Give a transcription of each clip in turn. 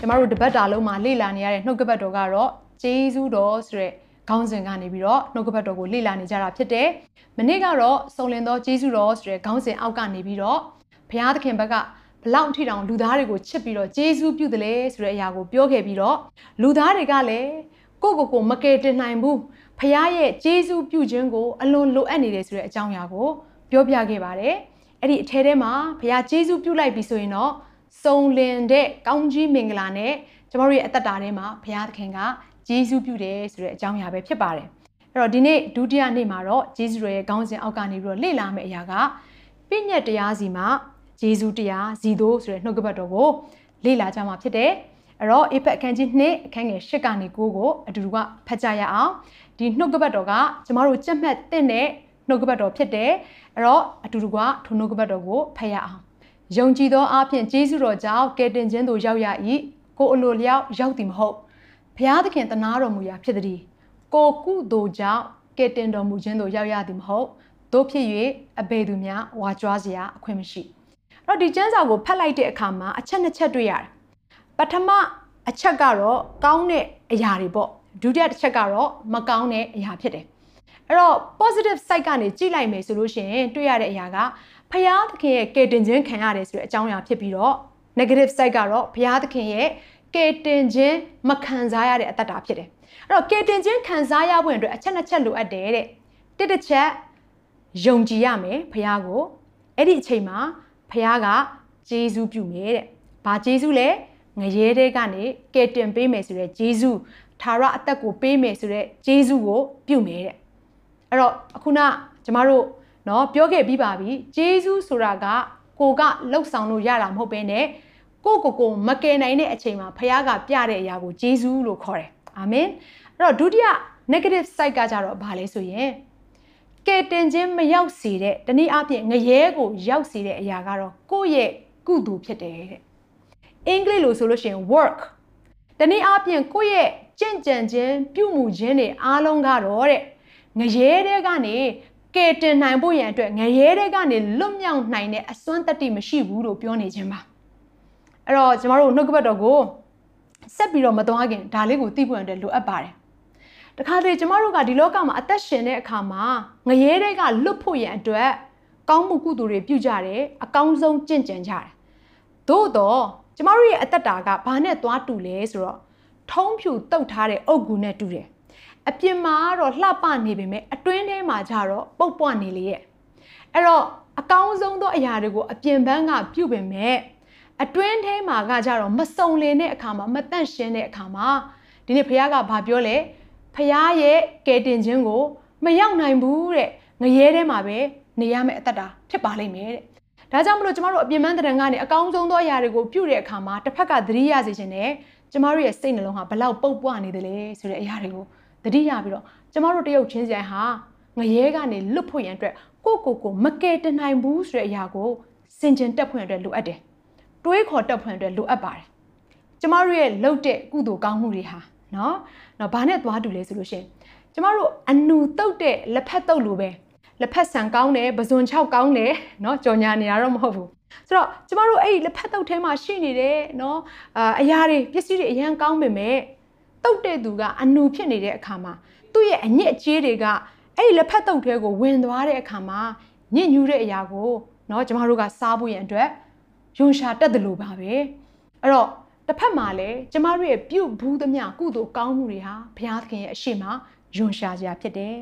ကျမတို့တပတ်တာလုံးမှာလေ့လာနေရတဲ့နှုတ်ကပတ်တော်ကတော့ဂျေဇုတော်ဆိုတဲ့ခေါင်းစဉ်ကနေပြီးတော့နှုတ်ကပတ်တော်ကိုလေ့လာနေကြတာဖြစ်တယ်။မနေ့ကတော့စုံလင်သောဂျေဇုတော်ဆိုတဲ့ခေါင်းစဉ်အောက်ကနေပြီးတော့ဘုရားသခင်ဘက်ကဘလောက်ထိတောင်လူသားတွေကိုချစ်ပြီးတော့ဂျေဇုပြုတယ်လေဆိုတဲ့အရာကိုပြောခဲ့ပြီးတော့လူသားတွေကလည်းကိုယ့်ကိုယ်ကိုမကယ်တင်နိုင်ဘူး။ဘုရားရဲ့ဂျေဇုပြုခြင်းကိုအလွန်လိုအပ်နေတယ်ဆိုတဲ့အကြောင်းအရာကိုပြောပြခဲ့ပါတယ်။အဲ့ဒီအထဲထဲမှာဘုရားဂျေဇုပြုလိုက်ပြီဆိုရင်တော့ စုံလင်တဲ့ကောင်းကြီးမင်္ဂလာနဲ့ကျမတို့ရဲ့အသက်တာထဲမှာဘုရားသခင်ကဂျေဇုပြုတယ်ဆိုတဲ့အကြောင်းအရာပဲဖြစ်ပါတယ်။အဲ့တော့ဒီနေ့ဒုတိယနေ့မှာတော့ဂျေဇုရဲ့ခေါင်းစဉ်အောက်ကနေပြီးတော့လေ့လာမယ့်အရာကပြည့်ညက်တရားစီမှာဂျေဇုတရားဇီသိုးဆိုတဲ့နှုတ်ကပတ်တော်ကိုလေ့လာကြမှာဖြစ်တယ်။အဲ့တော့အေဖက်အခန်းကြီး2အခန်းငယ်8ကနေ9ကိုအတူတူကဖတ်ကြရအောင်။ဒီနှုတ်ကပတ်တော်ကကျမတို့ကြက်မှတ်တဲ့နှုတ်ကပတ်တော်ဖြစ်တယ်။အဲ့တော့အတူတူကထိုနှုတ်ကပတ်တော်ကိုဖတ်ရအောင်။ ယုံကြည်သောအဖြစ်ကျေးဇူးတော်ကြောင့်ကယ်တင်ခြင်းသို့ရောက်ရ၏ကိုအလိုလျောက်ရောက်သည်မဟုတ်ဘုရားသခင်တနာတော်မူရာဖြစ်သည်ကိုကုသိုလ်ကြောင့်ကယ်တင်တော်မူခြင်းသို့ရောက်ရသည်မဟုတ်တို့ဖြစ်၍အဘယ်သူများဝါကြွားစရာအခွင့်မရှိအဲ့တော့ဒီကျမ်းစာကိုဖတ်လိုက်တဲ့အခါမှာအချက်နှစ်ချက်တွေ့ရတယ်ပထမအချက်ကတော့ကောင်းတဲ့အရာတွေပေါ့ဒုတိယတစ်ချက်ကတော့မကောင်းတဲ့အရာဖြစ်တယ်အဲ့တော့ positive side ကနေကြည့်လိုက်မယ်ဆိုလို့ရှိရင်တွေ့ရတဲ့အရာက ဖယားသခင်ရဲ့ကယ်တင်ခြင်းခံရတယ်ဆိုတဲ့အကြောင်းအရာဖြစ်ပြီးတော့ negative side ကတော့ဘုရားသခင်ရဲ့ကယ်တင်ခြင်းမခံစားရတဲ့အတ္တတာဖြစ်တယ်။အဲ့တော့ကယ်တင်ခြင်းခံစားရဖို့အတွက်အချက်နှစ်ချက်လိုအပ်တယ်တဲ့။တစ်တစ်ချက်ယုံကြည်ရမယ်ဘုရားကိုအဲ့ဒီအချိန်မှာဘုရားကဂျေဇုပြုမယ်တဲ့။ဘာဂျေဇုလဲငရဲတဲ့ကနေကယ်တင်ပေးမယ်ဆိုတဲ့ဂျေဇုသာရအသက်ကိုပေးမယ်ဆိုတဲ့ဂျေဇုကိုပြုမယ်တဲ့။အဲ့တော့အခုနကျမတို့ เนาะပြောခဲ့ပြီးပါပြီဂျေဇုဆိုတာကကိုကလှုပ်ဆောင်လို့ရတာမဟုတ်ဘဲနဲ့ကိုကိုကိုမကယ်နိုင်တဲ့အချိန်မှာဖခင်ကပြတဲ့အရာကိုဂျေဇုလို့ခေါ်တယ်အာမင်အဲ့တော့ဒုတိယ negative side ကကြတော့ဘာလဲဆိုရင်ကယ်တင်ခြင်းမရောက်စေတဲ့တနည်းအားဖြင့်ငရဲကို ရောက်စေတဲ့အရာကတော့ကိုယ့်ရဲ့ကုသိုလ်ဖြစ်တယ်တဲ့အင်္ဂလိပ်လိုဆိုလို့ရှိရင် work တနည်းအားဖြင့်ကိုယ့်ရဲ့ကြင့်ကြံခြင်းပြုမှုခြင်းတွေအားလုံးကတော့တဲ့ငရဲတဲ့ကနေ ကယ်တင်နိုင်ဖို့ရန်အတွက်ငရဲတဲ့ကနေလွတ်မြောက်နိုင်တဲ့အစွမ်းတတ္တိမရှိဘူးလို့ပြောနေခြင်းပါအဲ့တော့ကျမတို့နှုတ်ကပတ်တော်ကိုဆက်ပြီးတော့မသွားခင်ဒါလေးကိုသိဖို့အတွက်လိုအပ်ပါတယ်တခါတလေကျမတို့ကဒီလောကမှာအသက်ရှင်တဲ့အခါမှာငရဲတဲ့ကလွတ်ဖို့ရန်အတွက်ကောင်းမှုကုသိုလ်တွေပြုကြတယ်အကောင်းဆုံးကြင့်ကြံကြတယ်သို့တော့ကျမတို့ရဲ့အသက်တာကဘာနဲ့သွားတူလဲဆိုတော့ထုံးဖြူတုတ်ထားတဲ့အုတ်ဂူနဲ့တူတယ် အပြင်မှာတော့လှပနေပေမဲ့အတွင်းထဲမှာကျတော့ပုတ်ပွားနေလေရဲ့အဲ့တော့အကောင်းဆုံးသောအရာတွေကိုအပြင်ဘန်းကပြုတ်ပေမဲ့အတွင်းထဲမှာကကြတော့မစုံလင်တဲ့အခါမှာမတန့်ရှင်းတဲ့အခါမှာဒီနေ့ဘုရားကဘာပြောလဲဘုရားရဲ့ကယ်တင်ခြင်းကိုမရောက်နိုင်ဘူးတဲ့ငရဲထဲမှာပဲနေရမယ့်အသက်တာဖြစ်ပါလိမ့်မယ်တဲ့ဒါကြောင့်မလို့ကျမတို့အပြင်ပန်းတရံကနေအကောင်းဆုံးသောအရာတွေကိုပြုတဲ့အခါမှာတစ်ဖက်ကသတိရစေခြင်းနဲ့ကျမတို့ရဲ့စိတ်နှလုံးဟာဘလောက်ပုတ်ပွားနေတယ်လဲဆိုတဲ့အရာတွေကို သတိရပြီးတော့ကျမတို့တရုတ်ချင်းစရိုင်းဟာငရဲကနေလွတ်ဖို့ရန်အတွက်ကိုကိုကိုမကယ်တင်နိုင်ဘူးဆိုတဲ့အရာကိုစင်ကြင်တက်ဖွင့်အတွက်လိုအပ်တယ်တွေးခေါ်တက်ဖွင့်အတွက်လိုအပ်ပါတယ်ကျမတို့ရဲ့လှုပ်တဲ့ကုသိုလ်ကောင်းမှုတွေဟာနော်နော်ဘာနဲ့သွားတူလဲဆိုလို့ရှိရင်ကျမတို့အနူတုတ်တဲ့လက်ဖက်တုတ်လိုပဲလက်ဖက်ဆန်ကောင်းတယ်ပဇွန်6ကောင်းတယ်နော်ကြော်ညာနေရတော့မဟုတ်ဘူးဆိုတော့ကျမတို့အဲ့ဒီလက်ဖက်တုတ်ထဲမှာရှိနေတဲ့နော်အာအရာတွေပစ္စည်းတွေအရန်ကောင်းပေမဲ့ တုတ်တဲ့သူကအနူဖြစ်နေတဲ့အခါမှာသူ့ရဲ့အညစ်အကြေးတွေကအဲ့ဒီလက်ဖက်တုတ်ထဲကိုဝင်သွားတဲ့အခါမှာညစ်ညူးတဲ့အရာကိုเนาะကျမတို့ကစားဖို့ရန်အတွက်ယွန်ရှာတက်တယ်လို့ပါပဲအဲ့တော့တစ်ဖက်မှာလည်းကျမတို့ရဲ့ပြုတ်ဘူးသမျှကုသိုလ်ကောင်းမှုတွေဟာဘုရားသခင်ရဲ့အရှိမယွန်ရှာစရာဖြစ်တယ်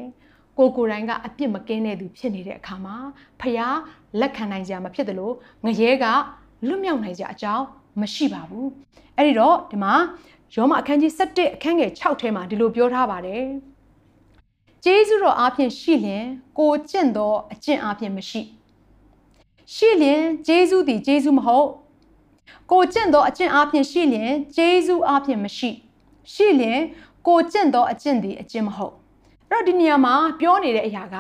ကိုကိုယ်တိုင်ကအပြစ်မကင်းတဲ့သူဖြစ်နေတဲ့အခါမှာဖះလက်ခံနိုင်ကြမှာဖြစ်တယ်လို့ငရဲကလွတ်မြောက်နိုင်ကြအကြောင်းမရှိပါဘူးအဲ့ဒီတော့ဒီမှာ ယောမအခန်းကြီး7အခန်းငယ်6ထဲမှာဒီလိုပြောထားပါတယ်ကျေးဇူးတော်အားဖြင့်ရှိလျင်ကိုကျင့်သောအကျင့်အားဖြင့်မရှိရှိလျင်ကျေးဇူးသည်ကျေးဇူးမဟုတ်ကိုကျင့်သောအကျင့်အပြင်ရှိလျင်ဂျေဇုအပြင်မရှိရှိလျင်ကိုကျင့်သောအကျင့်သည်အကျင့်မဟုတ်အဲ့တော့ဒီနေရာမှာပြောနေတဲ့အရာက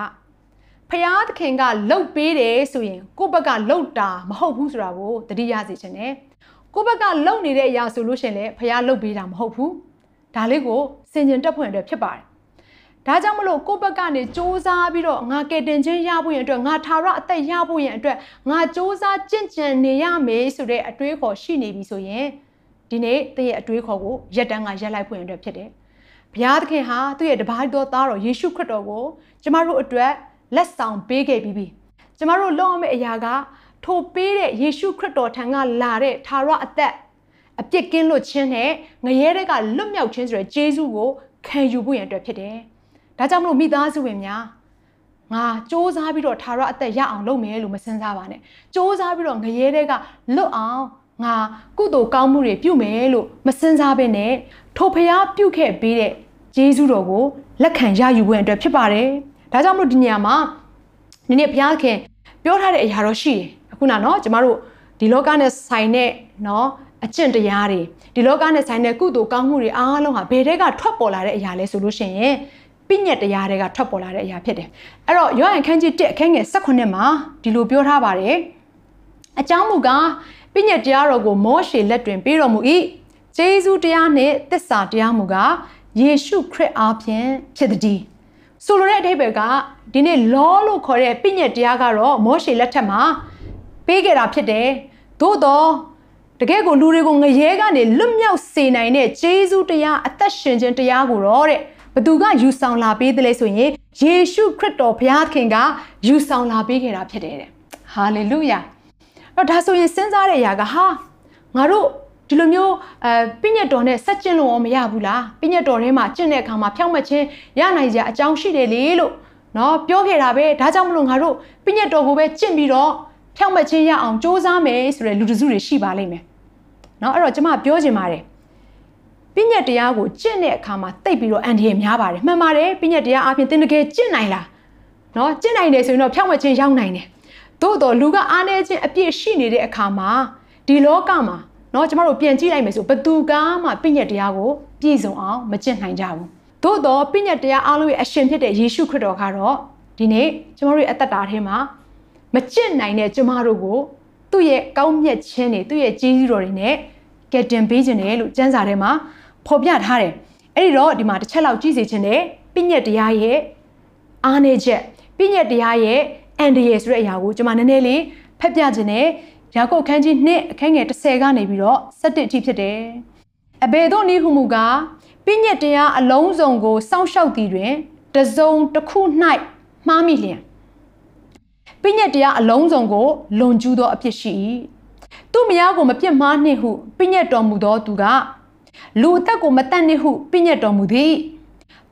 ဖျားသခင်ကလှုပ်ပေးတယ်ဆိုရင်ကိုယ့်ဘက်ကလှုပ်တာမဟုတ်ဘူးဆိုတာကိုသတိရစေချင်တယ် ကိုယ့်ဘက်ကလှုပ်နေတဲ့အရာဆိုလို့ရှိရင်လည်းဖျားလှုပ်ပေးတာမဟုတ်ဘူးဒါလေးကိုစင်ကျင်တက်ဖွင့်အတွက်ဖြစ်ပါတယ်ဒါကြောင့်မလို့ကိုယ့်ဘက်ကနေစ조사ပြီးတော့ငါကယ်တင်ခြင်းရဖို့ရန်အတွက်ငါထာဝရအသက်ရဖို့ရန်အတွက်ငါစ조사ကြင့်ကြံနေရမယ်ဆိုတဲ့အတွေးခေါ်ရှိနေပြီဆိုရင်ဒီနေ့တည့်ရဲ့အတွေးခေါ်ကိုရက်တန်းကရက်လိုက်ဖို့ရန်အတွက်ဖြစ်တယ်။ဘုရားသခင်ဟာသူ့ရဲ့တပါးတော်သားတော်ယေရှုခရစ်တော်ကိုကျမတို့အတွက်လက်ဆောင်ပေးခဲ့ပြီးပြီ။ကျမတို့လုပ်ရမယ့်အရာက ထိုပေးတဲ့ယေရှုခရစ်တော်ထံကလာတဲ့ထာဝရအသက်အပြစ်ကင်းလွတ်ခြင်းနဲ့ငရဲတဲ့ကလွတ်မြောက်ခြင်းဆိုတဲ့ဂျေဇုကိုခံယူဖို့ရန်အတွက်ဖြစ်တယ်။ဒါကြောင့်မလို့မိသားစုဝင်များငါစ조사ပြီးတော့ထာဝရအသက်ရအောင်လုပ်မယ်လို့မစင်စားပါနဲ့စ조사ပြီးတော့ငရဲတဲ့ကလွတ်အောင်ငါကုသိုလ်ကောင်းမှုတွေပြုမယ်လို့မစင်စားဘဲနဲ့ထိုဖျားပြုခဲ့ပေးတဲ့ဂျေဇုတော်ကိုလက်ခံရယူဖို့အတွက်ဖြစ်ပါတယ်ဒါကြောင့်မလို့ဒီနေရာမှာဒီနေ့ဘုရားခင်ပြောထားတဲ့အရာတော့ရှိတယ်အ ခုနနော်ကျမတို့ဒီလောကနဲ့ဆိုင်တဲ့နော်အကျင့်တရားတွေဒီလောကနဲ့ဆိုင်တဲ့ကုသိုလ်ကောင်းမှုတွေအားလုံးဟာဘယ်တဲကထွက်ပေါ်လာတဲ့အရာလဲဆိုလို့ရှိရင်ပြညတ်တရားတွေကထွက်ပေါ်လာတဲ့အရာဖြစ်တယ်အဲ့တော့ယောဟန်ခန်းကြီး1အခန်းငယ်18မှာဒီလိုပြောထားပါတယ်အကြောင်းမူကားပြညတ်တရားတော်ကိုမောရှေလက်တွင်ပေးတော်မူ၏ဂျေဇုတရားနှင့်သစ္စာတရားမူကားယေရှုခရစ်အားဖြင့်ဖြစ်သည်ဆိုလိုတဲ့အဓိပ္ပာယ်ကဒီနေ့လောလို့ခေါ်တဲ့ပြညတ်တရားကတော့မောရှေလက်ထက်မှာ ပေးခဲ့တာဖြစ်တယ်သို့တော့တကယ်ကိုလူတွေကိုငရဲကနေလွတ်မြောက်စေနိုင်တဲ့ဂျေဇုတရားအသက်ရှင်ခြင်းတရားကိုတော့တဲ့ဘသူကယူဆောင်လာပေးတယ်လဲဆိုရင်ယေရှုခရစ်တော်ဘုရားခင်ကယူဆောင်လာပေးခဲ့တာဖြစ်တယ်တဲ့ဟာလေလုယာအဲ့ဒါဆိုရင်စဉ်းစားတဲ့အရာကဟာငါတို့ဒီလိုမျိုးအဲပြည့်ညတ်တော်နဲ့ဆက်ကျင့်လို့ရောမရဘူးလားပြည့်ညတ်တော်ထဲမှာကျင့်တဲ့အခါမှာဖြောင့်မတ်ခြင်းရနိုင်ကြအကြောင်းရှိတယ်လေလို့နော်ပြောခဲ့တာပဲဒါကြောင့်မလို့ငါတို့ပြည့်ညတ်တော်ကိုပဲကျင့်ပြီးတော့ ဖြောင့်မချင်းရအောင်စ조사မယ်ဆိုတဲ့လူတစုတွေရှိပါလိမ့်မယ်เนาะအဲ့တော့ကျွန်မပြောချင်ပါတယ်ပညတ်တရားကိုကျင့်တဲ့အခါမှာတိတ်ပြီးတော့အန်ဒီရများပါတယ်မှန်ပါတယ်ပညတ်တရားအပြင်သင်တကယ်ကျင့်နိုင်လားနော်ကျင့်နိုင်တယ်ဆိုရင်တော့ဖြောင့်မတ်ခြင်းရောက်နိုင်တယ်သို့တော့လူကအားနည်းခြင်းအပြည့်ရှိနေတဲ့အခါမှာဒီလောကမှာနော်ကျမတို့ပြန်ကြည့်လိုက်မယ်ဆိုဘသူကမှပညတ်တရားကိုပြည့်စုံအောင်မကျင့်နိုင်ကြဘူးသို့တော့ပညတ်တရားအားလုံးရဲ့အရှင်ဖြစ်တဲ့ယေရှုခရစ်တော်ကတော့ဒီနေ့ကျမတို့ရဲ့အသက်တာထဲမှာ မကျင့်နိုင်တဲ့ကျမတို့ကိုသူ့ရဲ့ကောင်းမြတ်ခြင်းတွေသူ့ရဲ့ကြီးကြီးတော်တွေနဲ့ကယ်တင်ပေးခြင်းတယ်လို့ကျမ်းစာထဲမှာဖော်ပြထားတယ်အဲ့ဒီတော့ဒီမှာတစ်ချက်လောက်ကြည့်စီခြင်းနဲ့ပြည့်ညက်တရားရဲ့အားနေချက်ပြည့်ညက်တရားရဲ့အန်ဒီယေဆိုတဲ့အရာကိုကျွန်မနည်းနည်းလေးဖက်ပြခြင်းနဲ့ယာကုပ်ခန်းကြီး2အခန်းငယ်30ကနေပြီးတော့17အထိဖြစ်တယ်အဘယ်သို့နည်းဟုမူကားပြည့်ညက်တရားအလုံးစုံကိုစောင့်ရှောက်သည်တွင်တစုံတစ်ခု၌မှားမိလျင် ပြည့်ညက်တရားအလုံးစုံကိုလွန်ကျူးသောအဖြစ်ရှိ၏သူ့မယားကိုမပြစ်မှားနှင့်ဟုပြည့်ညက်တော်မူသောသူကလူအသက်ကိုမတတ်နှင့်ဟုပြညတ်တော်မူသည်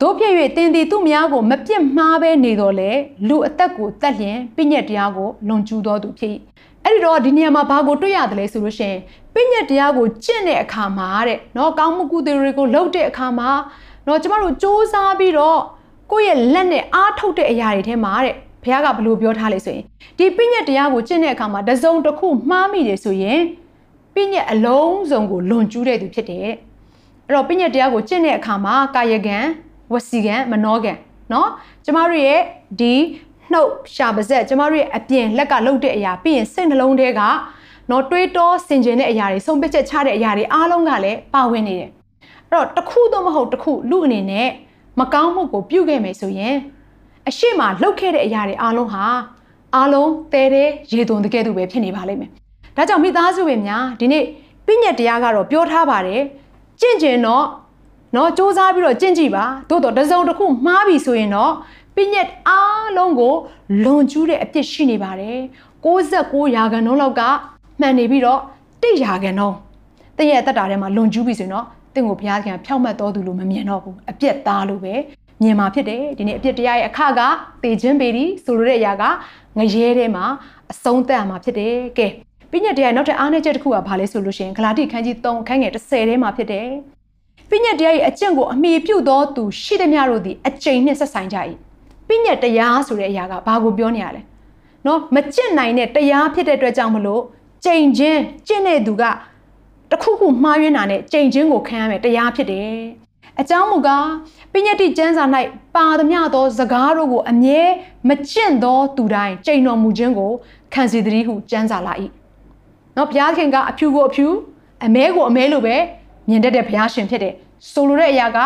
တို့ဖြစ်၍တင်သည်သူများကိုမပြစ်မှားဘဲနေတော့လေလူအသက်ကိုတတ်လျင်ပြညတ်တရားကိုလွန်ကျူးတော်သူဖြစ်အဲ့ဒီတော့ဒီနေရာမှာဘာကိုတွေ့ရတယ်လဲဆိုလို့ရှိရင်ပြညတ်တရားကိုကျင့်တဲ့အခါမှာတဲ့เนาะကောင်းမှုကုသိုလ်တွေကိုလုပ်တဲ့အခါမှာเนาะကျမတို့စ조사ပြီးတော့ကိုယ့်ရဲ့လက်နဲ့အားထုတ်တဲ့အရာတွေထဲမှာတဲ့ ဘုရားကဘလို့ပြောထားလဲဆိုရင်ဒီပြညတ်တရားကိုကျင့်တဲ့အခါမှာတစုံတစ်ခုမှားမိတယ်ဆိုရင်ပြညတ်အလုံးစုံကိုလွန်ကျူးတဲ့သူဖြစ်တယ်အဲ့တော့ပညတ်တရားကိုကျင့်တဲ့အခါမှာကာယကံဝစီကံမနောကံเนาะကျမတို့ရဲ့ဒီနှုတ်ရှာပါဇက်ကျမတို့ရဲ့အပြင်လက်ကလှုပ်တဲ့အရာပြီးရင်စိတ်နှလုံးထဲကနော်တွေးတောဆင်ခြင်တဲ့အရာတွေဆုံးဖြတ်ချက်ချတဲ့အရာတွေအားလုံးကလည်းပါဝင်နေတယ်အဲ့တော့တစ်ခုတော့မဟုတ်တစ်ခုလူအနေနဲ့မကောင်းမှုကိုပြုခဲ့မယ်ဆိုရင် အရှိမလှုပ်ခဲ့တဲ့အရာတွေအားလုံးဟာအားလုံးတဲတဲရေသွန်တကယ်သူပဲဖြစ်နေပါလိမ့်မယ်ဒါကြောင့်မိသားစုဝင်များဒီနေ့ပြည့်ညက်တရားကတော့ပြောထားပါတယ်ကျင့်ကျင်တော့နော်စူးစမ်းပြီးတော့ကျင့်ကြည့်ပါသို့တော့တစုံတစ်ခုမှားပြီဆိုရင်တော့ပြညက်အားလုံးကိုလွန်ကျူးတဲ့အပြစ်ရှိနေပါတယ်69ရာခိုင်နှုန်းလောက်ကမှန်နေပြီးတော့1ရာခိုင်နှုန်းတည့်ရဲ့အသက်တာထဲမှာလွန်ကျူးပြီဆိုရင်တော့တင့်ကိုဘုရားခင်ဖြောက်မှတ်တော်သူလို့မမြင်တော့ဘူးအပြစ်သားလို့ပဲ မြင်မှာဖြစ်တယ်ဒီနေ့အပြစ်တရားရဲ့အခကတေခြင်းပေဒီဆိုလိုတဲ့အရာကငရဲထဲမှာအဆုံးသတ်မှာဖြစ်တယ်ကဲပြညတ်တရားနောက်ထပ်အားနည်းချက်တစ်ခုကဘာလဲဆိုလို့ရှိရင်ဂလာတိခန်းကြီး3အခန်းငယ်30ထဲမှာဖြစ်တယ်။ပြညတ်တရားရဲ့အကျင့်ကိုအမိပြုသောသူရှိသမျှတို့သည်အကျင့်နှင့်ဆက်ဆိုင်ကြ၏။ပြညတ်တရားဆိုတဲ့အရာကဘာကိုပြောနေရလဲ။နော်မကျင့်နိုင်တဲ့တရားဖြစ်တဲ့အတွက်ကြောင့်မလို့ကျင့်ချင်းကျင့်တဲ့သူကတခုခုမှားယွင်းတာနဲ့ကြိမ်ချင်းကိုခံရမယ်တရားဖြစ်တယ် အကြောင်းမူကားပညတိကျမ်းစာ၌ပါသမျှသောစကားတို့ကိုအမြဲမကျင့်သောသူတိုင်းကြိမ်တော်မူခြင်းကိုခံစီတည်းဟုကျမ်းစာလာ၏နော်ဘုရားခင်ကအဖြူကိုအဖြူအမဲကိုအမဲလိုပဲမြင်တတ်တဲ့ဘုရားရှင်ဖြစ်တယ်ဆိုလိုတဲ့အရာက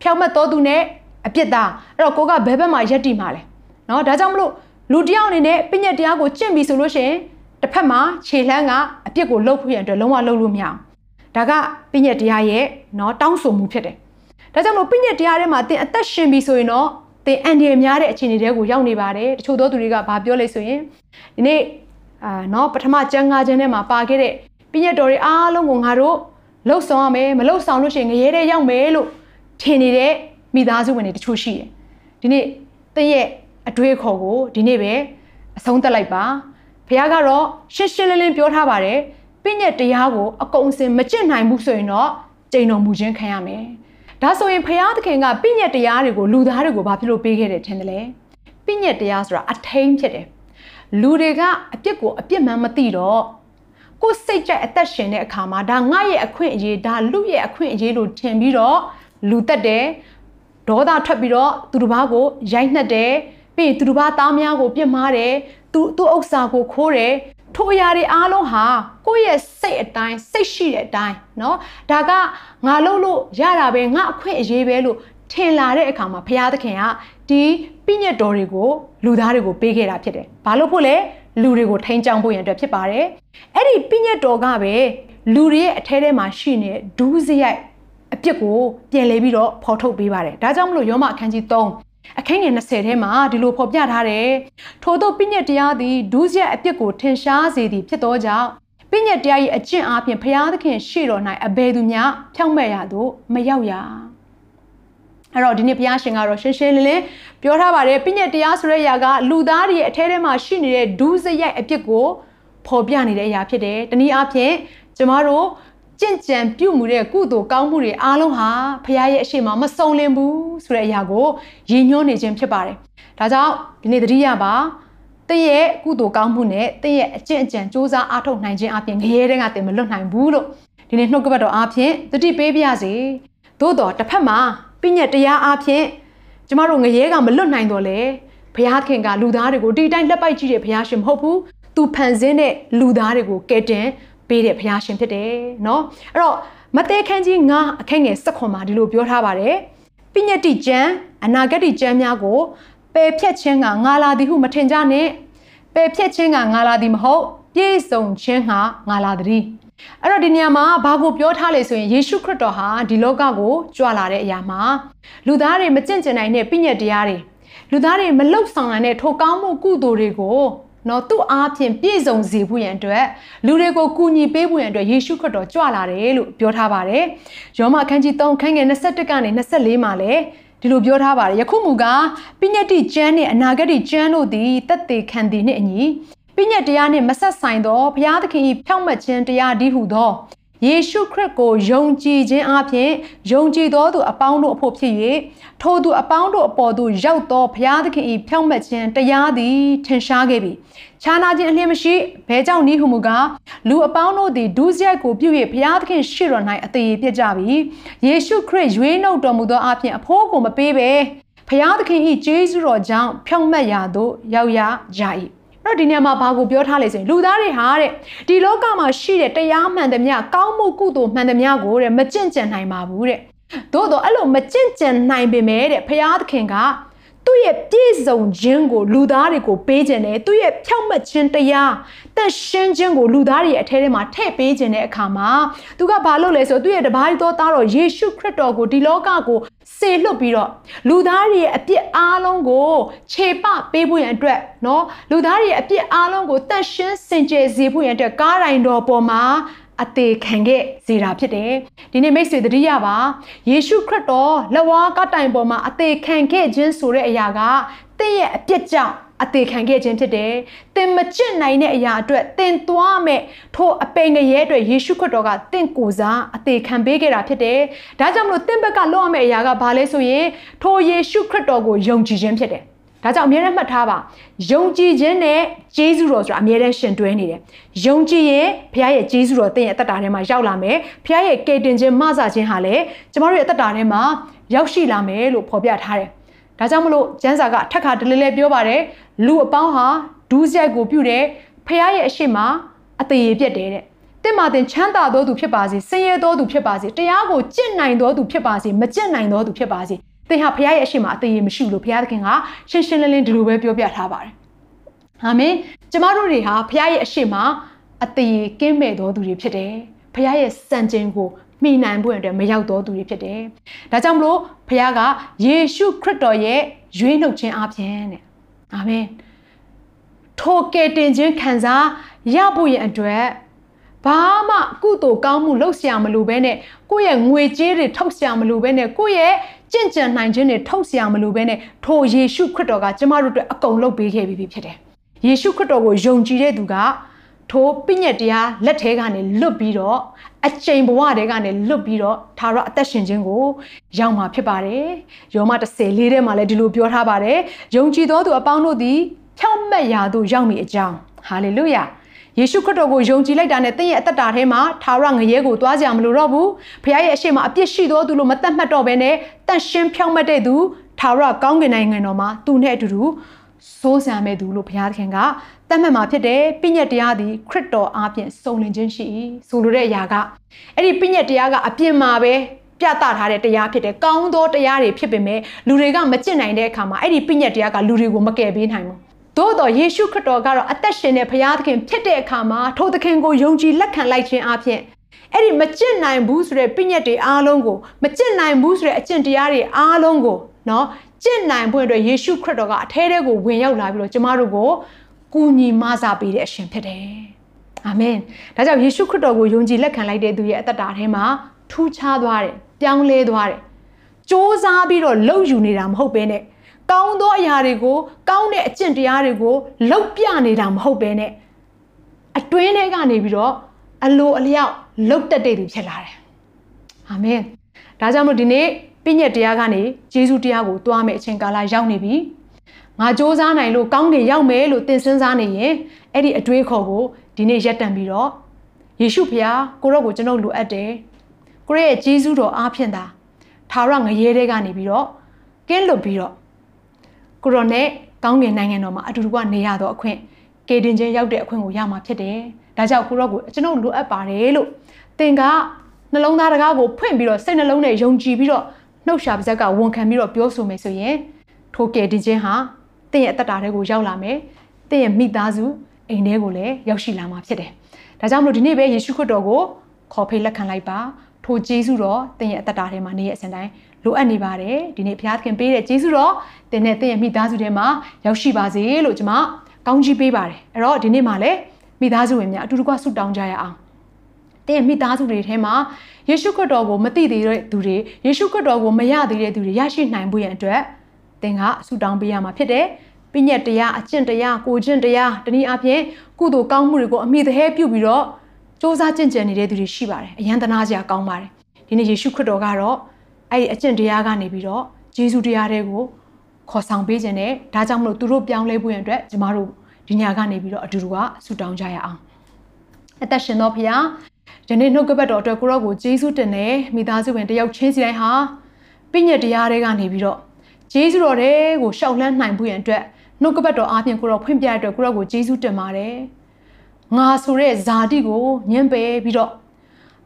ဖြောက်မတ်တော်သူနဲ့အပြစ်သားအဲ့တော့ကိုကဘဲဘက်မှာယက်တီမှာလဲနော်ဒါကြောင့်မလို့လူတယောက်အနေနဲ့ပညတ်တရားကိုကျင့်ပြီဆိုလို့ရှိရင်တစ်ဖက်မှာခြေလှမ်းကအပြစ်ကိုလှုပ်ဖို့ရန်အတွက်လုံးဝလှုပ်လို့မရအောင်ဒါကပညတ်တရားရဲ့နော်တောင်းဆိုမှုဖြစ်တယ် ဒါကြောင့်မလို့ပညတ်တရားထဲမှာသင်အသက်ရှင်ပြီဆိုရင်တော့သင်အန်ဒီရများတဲ့အခြေအနေတွေကိုရောက်နေပါတယ်တချို့သောသူတွေကဘာပြောလဲဆိုရင်ဒီနေ့အာနော်ပထမကျမ်းငါးခြင်းထဲမှာပါခဲ့တဲ့ပညတ်တော်တွေအားလုံးကိုငါတို့လှုပ်ဆောင်ရမယ်မလှုပ်ဆောင်လို့ရှိရင်ငရဲတဲ့ရောက်မယ်လို့ထင်နေတဲ့မိသားစုဝင်တွေတချို့ရှိတယ်ဒီနေ့သင်ရဲ့အတွေးခေါ်ကိုဒီနေ့ပဲအဆုံးသတ်လိုက်ပါဘုရားကတော့ရှင်းရှင်းလင်းလင်းပြောထားပါတယ်ပြည့်ညက်တရားကိုအကုန်အစင်မကျင့်နိုင်ဘူးဆိုရင်တော့ကြိမ်တော်မူခြင်းခံရမယ် ဒါဆိုရင်ဘုရားသခင်ကပြည့်ညက်တရားတွေကိုလူသားတွေကိုဘာဖြစ်လို့ပေးခဲ့တယ်ထင်တယ်လဲပြည့်ညက်တရားဆိုတာအထိန်ဖြစ်တယ်လူတွေကအပြစ်ကိုအပြစ်မှန်မသိတော့ကိုယ်စိတ်ကြိုက်အသက်ရှင်တဲ့အခါမှာဒါငါရဲ့အခွင့်အရေးဒါလူရဲ့အခွင့်အရေးလို့ထင်ပြီးတော့လူတက်တယ်ဒေါသထွက်ပြီးတော့သူတစ်ပါးကိုရိုက်နှက်တယ်ပြီးရင်သူတစ်ပါးသားများကိုပြစ်မှားတယ်သူသူ့ဥစ္စာကိုခိုးတယ် ထိုအရာတွေအားလုံးဟာကိုယ့်ရဲ့စိတ်အတိုင်းစိတ်ရှိတဲ့အတိုင်းเนาะဒါကငါလုပ်လို့ရတာပဲငါအခွင့်အရေးပဲလို့ထင်လာတဲ့အခါမှာဘုရားသခင်ကဒီပြည့်ညတ်တော်တွေကိုလူသားတွေကိုပေးခဲ့တာဖြစ်တယ်။ဘာလို့ဖို့လဲလူတွေကိုထိန်းချောင်းဖို့ရန်အတွက်ဖြစ်ပါတယ်။အဲ့ဒီပြည့်ညတ်တော်ကပဲလူတွေရဲ့အထဲထဲမှာရှိနေဒူးစရိုက်အပြစ်ကိုပြန်လဲပြီးတော့ဖော်ထုတ်ပေးပါတယ်။ဒါကြောင့်မလို့ယောမအခန်းကြီး3 အခန်းငယ်20ထဲမှာဒီလိုဖော်ပြထားတယ်။ထို့သောပြည့်ညတ်တရားသည်ဒူးစရိုက်အပြစ်ကိုထင်ရှားစေသည်ဖြစ်သောကြောင့်ပြည့်ညတ်တရား၏အကျင့်အားဖြင့်ဘုရားသခင်ရှေ့တော်၌အဘယ်သူမျှဖြောင့်မတ်ရသို့မရောက်ရ။အဲ့တော့ဒီနေ့ဘုရားရှင်ကတော့ရှင်းရှင်းလင်းလင်းပြောထားပါတယ်ပြည့်ညတ်တရားဆိုတဲ့အရာကလူသားတွေရဲ့အထဲထဲမှာရှိနေတဲ့ဒူးစရိုက်အပြစ်ကိုဖော်ပြနေတဲ့အရာဖြစ်တယ်။တနည်းအားဖြင့်ကျမတို့ ကြင့်ကြံပြုမှုတဲ့ကုသိုလ်ကောင်းမှုတွေအားလုံးဟာဖခင်ရဲ့အရှိမမစုံလင်ဘူးဆိုတဲ့အရာကိုရည်ညွှန်းနေခြင်းဖြစ်ပါတယ်။ဒါကြောင့်ဒီနေ့သတိရပါတင့်ရဲ့ကုသိုလ်ကောင်းမှုနဲ့တင့်ရဲ့အကျင့်အကြံစ조사အားထုတ်နိုင်ခြင်းအပြင်ငရဲတဲ့ကတင်မလွတ်နိုင်ဘူးလို့ဒီနေ့နှုတ်ကပတ်တော်အားဖြင့်သတိပေးပါရစေ။သို့တော်တစ်ဖက်မှာပြည့်ညက်တရားအားဖြင့်ကျမတို့ငရဲကမလွတ်နိုင်တော့လေဘုရားခင်ကလူသားတွေကိုဒီတိုင်းလက်ပိုက်ကြည့်တဲ့ဘုရားရှင်မဟုတ်ဘူး။သူဖန်ဆင်းတဲ့လူသားတွေကိုကယ်တင် ပေးတဲ့ဘုရားရှင်ဖြစ်တယ်เนาะအဲ့တော့မဿဲခန်းကြီး9အခန်းငယ်7ခွန်မှာဒီလိုပြောထားပါတယ်ပညတိကျမ်းအနာဂတ်ကျမ်းများကိုပယ်ဖြတ်ခြင်းကငါလာသည်ဟုမထင်ကြနဲ့ပယ်ဖြတ်ခြင်းကငါလာသည်မဟုတ်ပြည့်စုံခြင်းကငါလာသည်အဲ့တော့ဒီနေရာမှာဘာကိုပြောထားလဲဆိုရင်ယေရှုခရစ်တော်ဟာဒီလောကကိုကြွလာတဲ့အရာမှာလူသားတွေမကျင့်ကြံနိုင်တဲ့ပြည့်ညတ်တရားတွေလူသားတွေမလောက်ဆောင်နိုင်တဲ့ထိုကောင်းမှုကုသိုလ်တွေကို နော်သူ့အားဖြင့်ပြည့်စုံစေဖို့ရန်အတွက်လူတွေကိုကူညီပေးဖို့ရန်အတွက်ယေရှုခရစ်တော်ကြွလာတယ်လို့ပြောထားပါတယ်။ယောမအခန်းကြီး3ခန်းငယ်21ကနေ24မှာလည်းဒီလိုပြောထားပါတယ်။ယခုမူကားပိညတိကျမ်းနှင့်အနာဂတ်ကျမ်းတို့သည်တက်သေးခံသည်နှင့်အညီပိညတ်တရားနှင့်မဆက်ဆိုင်သောဘုရားသခင်၏ဖြောင့်မတ်ခြင်းတရားဒီဟုသော ယေရှုခရစ်ကိုယုံကြည်ခြင်းအပြင်ယုံကြည်သောသူအပေါင်းတို့အဖို့ဖြစ်၍ထိုသူအပေါင်းတို့အပေါ်သို့ရောက်သောဘုရားသခင်၏ဖြောင့်မတ်ခြင်းတရားသည်ထင်ရှားခဲ့ပြီ။ခြားနာခြင်းအလျင်မရှိဘဲကြောင့်ဤဟုမူကားလူအပေါင်းတို့သည်ဒုစရိုက်ကိုပြု၍ဘုရားသခင်ရှေ့တော်၌အသေးပြကြပြီ။ယေရှုခရစ်ရွေးနှုတ်တော်မူသောအပြင်အဖို့ကိုမပေးဘဲဘုရားသခင်၏ကျေးဇူးတော်ကြောင့်ဖြောင့်မတ်ရာသို့ရောက်ရကြ၏။အဲ့ တော့ဒီနေရာမှာဘာကိုပြောထားလဲဆိုရင်လူသားတွေဟာတဲ့ဒီလောကမှာရှိတဲ့တရားမှန်သမျှကောင်းမှုကုသိုလ်မှန်သမျှကိုတဲ့မကြင့်ကြံနိုင်ပါဘူးတဲ့သို့တော့အဲ့လိုမကြင့်ကြံနိုင်ပေမဲ့တဲ့ဘုရားသခင်က သူ့ရဲ့ပြည့်စုံခြင်းကိုလူသားတွေကိုပေးခြင်းနဲ့သူ့ရဲ့ဖြောင့်မတ်ခြင်းတရားတန်ရှင်းခြင်းကိုလူသားတွေအထဲထဲမှာထည့်ပေးခြင်းတဲ့အခါမှာသူကဘာလုပ်လဲဆိုတော့သူ့ရဲ့တပါးတော်သားတော်ယေရှုခရစ်တော်ကိုဒီလောကကိုစေလွတ်ပြီးတော့လူသားတွေရဲ့အပြစ်အားလုံးကိုခြေပပေးဖို့ရန်အတွက်เนาะလူသားတွေရဲ့အပြစ်အားလုံးကိုတန်ရှင်းစင်ကြယ်စေဖို့ရန်အတွက်ကားတိုင်းတော်ပေါ်မှာ အသေးခံခဲ့စေတာဖြစ်တယ်ဒီနေ့မိတ်ဆွေသတိရပါယေရှုခရစ်တော်လက်ဝါးကတိုင်ပေါ်မှာအသေးခံခဲ့ခြင်းဆိုတဲ့အရာကတင့်ရဲ့အပြစ်ကြောင့်အသေးခံခဲ့ခြင်းဖြစ်တယ်။သင်မကျင့်နိုင်တဲ့အရာအတွက်သင်သွားမဲ့ထိုအပိန်ငရဲအတွက်ယေရှုခရစ်တော်ကသင်ကိုစားအသေးခံပေးခဲ့တာဖြစ်တယ်။ဒါကြောင့်မလို့သင်ဘက်ကလုပ်ရမယ့်အရာကဘာလဲဆိုရင်ထိုယေရှုခရစ်တော်ကိုယုံကြည်ခြင်းဖြစ်တယ်။ ဒါကြောင့်အမြဲတမ်းမှတ်ထားပါယုံကြည်ခြင်းနဲ့ဂျေဇုတော်ဆိုတာအမြဲတမ်းရှင်တွဲနေတယ်ယုံကြည်ရင်ဘုရားရဲ့ဂျေဇုတော်သင်ရဲ့အသက်တာထဲမှာရောက်လာမယ်ဘုရားရဲ့ကယ်တင်ခြင်းမဆာခြင်းဟာလည်းကျမတို့ရဲ့အသက်တာထဲမှာရောက်ရှိလာမယ်လို့ဖော်ပြထားတယ်ဒါကြောင့်မလို့ကျမ်းစာကထက်ခါတလဲလဲပြောပါတယ်လူအပေါင်းဟာဒူးရိုက်ကိုပြုတယ်ဖះရဲ့အရှိမအသေးရပြက်တယ်တဲ့တင့်မာတင်ချမ်းသာတော်သူဖြစ်ပါစေဆင်းရဲတော်သူဖြစ်ပါစေတရားကိုကြင့်နိုင်တော်သူဖြစ်ပါစေမကြင့်နိုင်တော်သူဖြစ်ပါစေ သင်ဟာဖခင်ရဲ့အရှိမအသေးရေမရှိလို့ဖခင်သခင်ကရှင်းရှင်းလင်းလင်းဒီလိုပဲပြောပြထားပါတယ်။အာမင်။ကျမတို့တွေဟာဖခင်ရဲ့အရှိမအသေးရေကင်းမဲ့တော်သူတွေဖြစ်တယ်။ဖခင်ရဲ့စံခြင်းကိုမိနိုင်ဖို့အတွက်မရောက်တော်သူတွေဖြစ်တယ်။ဒါကြောင့်မလို့ဖခင်ကယေရှုခရစ်တော်ရဲ့ရွေးနှုတ်ခြင်းအပြင်တဲ့။အာမင်။ထိုကယ်တင်ခြင်းခံစားရဖို့ရန်အတွက်ဘာမှကုသိုလ်ကောင်းမှုလုပ်ဆရာမလိုဘဲနဲ့ကိုယ့်ရဲ့ငွေကြေးတွေထုတ်ဆရာမလိုဘဲနဲ့ကိုယ့်ရဲ့ ကြင့်ကြံနိုင်ခြင်းတွေထုတ်เสียမလို့ပဲနဲ့ထိုယေရှုခရစ်တော်ကကျမတို့အတွက်အကုန်လုပ်ပေးခဲ့ပြီဖြစ်တယ်။ယေရှုခရစ်တော်ကိုယုံကြည်တဲ့သူကထိုပြည့်ညက်တရားလက်ထဲကနေလွတ်ပြီးတော့အချိန်ဘဝတွေကနေလွတ်ပြီးတော့သာရအသက်ရှင်ခြင်းကိုရောက်မှာဖြစ်ပါတယ်။ယောမ30လေးထဲမှာလည်းဒီလိုပြောထားပါတယ်။ယုံကြည်သောသူအပေါင်းတို့သည်ဖြောင့်မတ်ရာသို့ရောက်မည်အကြောင်းဟာလေလုယာ။ ယေရှုခရစ်တော်ကိုယုံကြည်လိုက်တာနဲ့သင်ရဲ့အသက်တာထဲမှာသာရငရဲကိုသွားကြမလို့တော့ဘူး။ဖခင်ရဲ့အရှိမအပြစ်ရှိသောသူလို့မတတ်မှတ်တော့ဘဲနဲ့တန်ရှင်းဖြောင့်မတ်တဲ့သူသာရကောင်းကင်နိုင်ငံတော်မှာသူနဲ့အတူတူစိုးစံမဲ့သူလို့ဘုရားသခင်ကတတ်မှတ်မှာဖြစ်တယ်ပြည့်ညက်တရားသည်ခရစ်တော်အားဖြင့်စုံလင်ခြင်းရှိ၏ဆိုလိုတဲ့အရာကအဲ့ဒီပြည့်ညက်တရားကအပြင်မှာပဲပြသထားတဲ့တရားဖြစ်တယ်ကောင်းသောတရားတွေဖြစ်ပေမဲ့လူတွေကမကျင့်နိုင်တဲ့အခါမှာအဲ့ဒီပြည့်ညက်တရားကလူတွေကိုမကယ်ပေးနိုင်ဘူး သို့တော်ယေရှုခရစ်တော်ကတော့အသက်ရှင်တဲ့ဘုရားသခင်ဖြစ်တဲ့အခါမှာထိုသခင်ကိုယုံကြည်လက်ခံလိုက်ခြင်းအပြင်အဲ့ဒီမကျင့်နိုင်ဘူးဆိုတဲ့ပြညတ်တွေအားလုံးကိုမကျင့်နိုင်ဘူးဆိုတဲ့အကျင့်တရားတွေအားလုံးကိုနော်ကျင့်နိုင်ဖို့အတွက်ယေရှုခရစ်တော်ကအထဲထဲကိုဝင်ရောက်လာပြီးတော့ကျမတို့ကိုကူညီမဆာပေးတဲ့အရှင်ဖြစ်တယ်။အာမင်။ဒါကြောင့်ယေရှုခရစ်တော်ကိုယုံကြည်လက်ခံလိုက်တဲ့သူရဲ့အသက်တာထဲမှာထူးခြားသွားတယ်၊ပြောင်းလဲသွားတယ်။စ조사ပြီးတော့လှုပ်ယူနေတာမဟုတ်ဘဲနဲ့ ကောင်းသောအရာတွေကိုကောင်းတဲ့အကျင့်တရားတွေကိုလှုပ်ပြနေတာမဟုတ်ဘဲနဲ့အတွင်းထဲကနေပြီးတော့အလိုအလျောက်လှုပ်တက်တဲ့သူဖြစ်လာတယ်။အာမင်။ဒါကြောင့်မို့ဒီနေ့ပြည့်ညက်တရားကနေဂျေဇုတရားကိုတွားမယ်အချိန်ကာလရောက်နေပြီငါစ조사နိုင်လို့ကောင်းကင်ရောက်မယ်လို့သင်စဉ်းစားနေရင်အဲ့ဒီအတွေးခေါ်ကိုဒီနေ့ရက်တန်ပြီးတော့ယေရှုဖခင်ကိုရော့ကိုကျွန်တော်လိုအပ်တယ်ကိုရဲ့ဂျေဇုတော်အားဖြင့်သာသာရငရဲတဲ့ကနေပြီးတော့ကင်းလွတ်ပြီးတော့ ကိုရော့နဲ့ကောင်းကင်နိုင်ငံတော်မှာအတူတူကနေရတော့အခွင့်ကေတင်ချင်းရောက်တဲ့အခွင့်ကိုရမှာဖြစ်တယ်ဒါကြောင့်ကိုရော့ကိုကျွန်တော်လိုအပ်ပါတယ်လို့သင်ကနှလုံးသားတကားကိုဖွင့်ပြီးတော့စိတ်နှလုံးနဲ့ယုံကြည်ပြီးတော့နှုတ်ရှာပါဇက်ကဝန်ခံပြီးတော့ပြောဆိုမယ်ဆိုရင်ထိုကယ်တင်ခြင်းဟာတင့်ရဲ့အသက်တာတွေကိုရောက်လာမယ်တင့်ရဲ့မိသားစုအိမ်ထဲကိုလည်းရောက်ရှိလာမှာဖြစ်တယ်ဒါကြောင့်မလို့ဒီနေ့ပဲယေရှုခရစ်တော်ကိုခေါ်ဖိတ်လက်ခံလိုက်ပါထိုဂျေစုတော်တင့်ရဲ့အသက်တာထဲမှာနေရဲ့အစဉ်တိုင်း လိုအပ်နေပါတယ်ဒီနေ့ဘုရားသခင်ပေးတဲ့ဂျေစုတော်တင်နဲ့တင့်ရဲ့မိသားစုထဲမှာရောက်ရှိပါစေလို့ကျွန်မကောင်းချီးပေးပါတယ်အဲ့တော့ဒီနေ့မှာလည်းမိသားစုဝင်များအတူတကွဆုတောင်းကြရအောင်တဲ့မိသားစုတွေထဲမှာယေရှုခရစ်တော်ကိုမသိသေးတဲ့သူတွေယေရှုခရစ်တော်ကိုမရသေးတဲ့သူတွေရရှိနိုင်ဖို့ရန်အတွက်သင်ကဆုတောင်းပေးရမှာဖြစ်တယ်။ပြည့်ညက်တရားအကျင့်တရားကိုကျင့်တရားတနည်းအားဖြင့်ကုသိုလ်ကောင်းမှုတွေကိုအမိသဟဲပြုပြီးတော့စ조사ကျင့်ကြံနေတဲ့သူတွေရှိပါတယ်။အယံတနာစရာကောင်းပါတယ်။ဒီနေ့ယေရှုခရစ်တော်ကတော့ အဲ့ဒီအကျင့်တရားကနေပြီးတော့ယေရှုတရားတွေကိုခေါ်ဆောင်ပေးခြင်းနဲ့ဒါကြောင့်မလို့သူတို့ပြောင်းလဲဖို့ရန်အတွက်ကျမတို့ဒီညကနေပြီးတော့အတူတူကဆုတောင်းကြရအောင်။အသက်ရှင်တော်ဖခင်ယနေ့နှုတ်ကပတ်တော်အတွက်ကိုရောကိုဂျေစုတင်နေမိသားစုဝင်တယောက်ချင်းစီတိုင်းဟာပြည့်ညက်တရားတွေကနေပြီးတော့ဂျေစုတော်တွေကိုရှောက်လန်းနိုင်ဖို့ရန်အတွက်နှုတ်ကပတ်တော်အားဖြင့်ကိုရောဖွင့်ပြတဲ့အတွက်ကိုရောကိုဂျေစုတင်ပါတယ်ငါဆိုတဲ့ဇာတိကိုညှင်းပယ်ပြီးတော့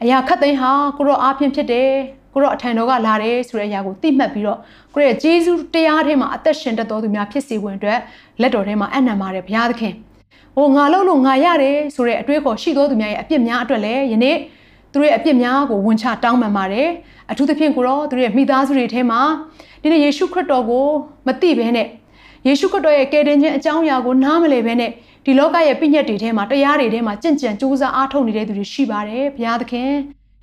အရာခတ်သိမ်းဟာကိုရောအားဖြင့်ဖြစ်တယ် ကိုရောအထံတော်ကလာတယ်ဆိုတဲ့အရာကိုသိမှတ်ပြီးတော့ကိုရဲ့ဂျေစုတရားထဲမှာအသက်ရှင်တတ်တော်သူများဖြစ်စေဝင်အတွက်လက်တော်ထဲမှာအနံပါတယ်ဘုရားသခင်ဟိုငါလုံးလို့ငါရတယ်ဆိုတဲ့အတွေးခေါ်ရှိသောသူများရဲ့အပြစ်များအတွက်လည်းယနေ့သူတို့ရဲ့အပြစ်များကိုဝန်ချတောင်းပန်ပါတယ်အထူးသဖြင့်ကိုတော့သူတို့ရဲ့မိသားစုတွေထဲမှာဒီနေ့ယေရှုခရစ်တော်ကိုမသိဘဲနဲ့ယေရှုခရစ်တော်ရဲ့ကယ်တင်ခြင်းအကြောင်းအရာကိုနားမလည်ဘဲနဲ့ဒီလောကရဲ့ပြည့်ညက်တွေထဲမှာတရားတွေထဲမှာကြင့်ကြံကြိုးစားအားထုတ်နေတဲ့သူတွေရှိပါတယ်ဘုရားသခင်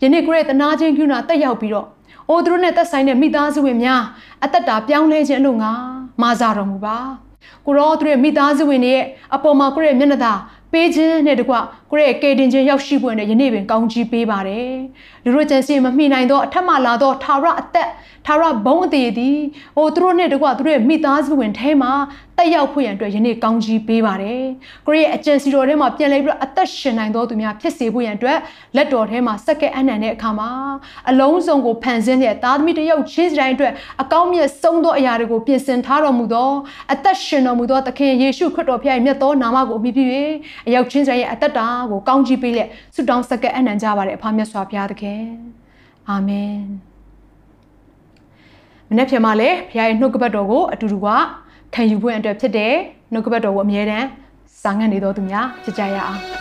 ယနေ့ကိုရဲ့တနာခြင်းကုဏတက်ရောက်ပြီးတော့အိုးသူတို့နဲ့သက်ဆိုင်တဲ့မိသားစုဝင်များအသက်တာပြောင်းလဲခြင်းအလို့ငါမာစာတော်မူပါကိုရောသူရဲ့မိသားစုဝင်တွေရဲ့အပေါ်မှာကိုရဲ့မျက်နှာသာ ပေးခြင်းနဲ့တကွကိုရဲ့ကေတင်ခြင်းရောက်ရှိဖို့နဲ့ယနေ့ပင်ကောင်းကြီးပေးပါတယ်လူတို့ကျန်စီမမိနိုင်သောအထက်မှလာသောထာဝရအသက်ထာဝရဘုံအသေးသည်ဟိုသူတို့နဲ့တကွသူတို့ရဲ့မိသားစုဝင်ထဲမှာတက်ရောက်ဖို့ရန်အတွက်ယနေ့ကောင်းကြီးပေးပါတယ်ကိုရဲ့အကျင့်စီတော်ထဲမှာပြန်လဲပြီးတော့အသက်ရှင်နိုင်သောသူများဖြစ်စေဖို့ရန်အတွက်လက်တော်ထဲမှာစက္ကဲအနံတဲ့အခါမှာအလုံးစုံကိုဖန်ဆင်းတဲ့သားသမီးတယောက်ချင်းစတိုင်းအတွက်အကောင်းမြတ်ဆုံးသောအရာတွေကိုပြင်ဆင်ထားတော်မူသောအသက်ရှင်တော်မူသောသခင်ယေရှုခရစ်တော်ဖခင်ရဲ့မြတ်သောနာမကိုအမိပြု၍အယောက်ချင်းစတိုင်းရဲ့အသက်တာကိုကောင်းကြီးပေးလက်ဆုတောင်းစက္ကဲအနံကြပါတယ်အဖမြတ်စွာဘုရားသခင်အာမင်မနေ့ပြန်မှလည်းဘုရားရဲ့နှုတ်ကပတ်တော်ကိုအတူတူကခံယူဖို့အတွက်ဖြစ်တဲ့နှုတ်ကပတ်တော်ကိုအမြဲတမ်းစာငတ်နေတော်သူများဖြစ်ကြရအောင်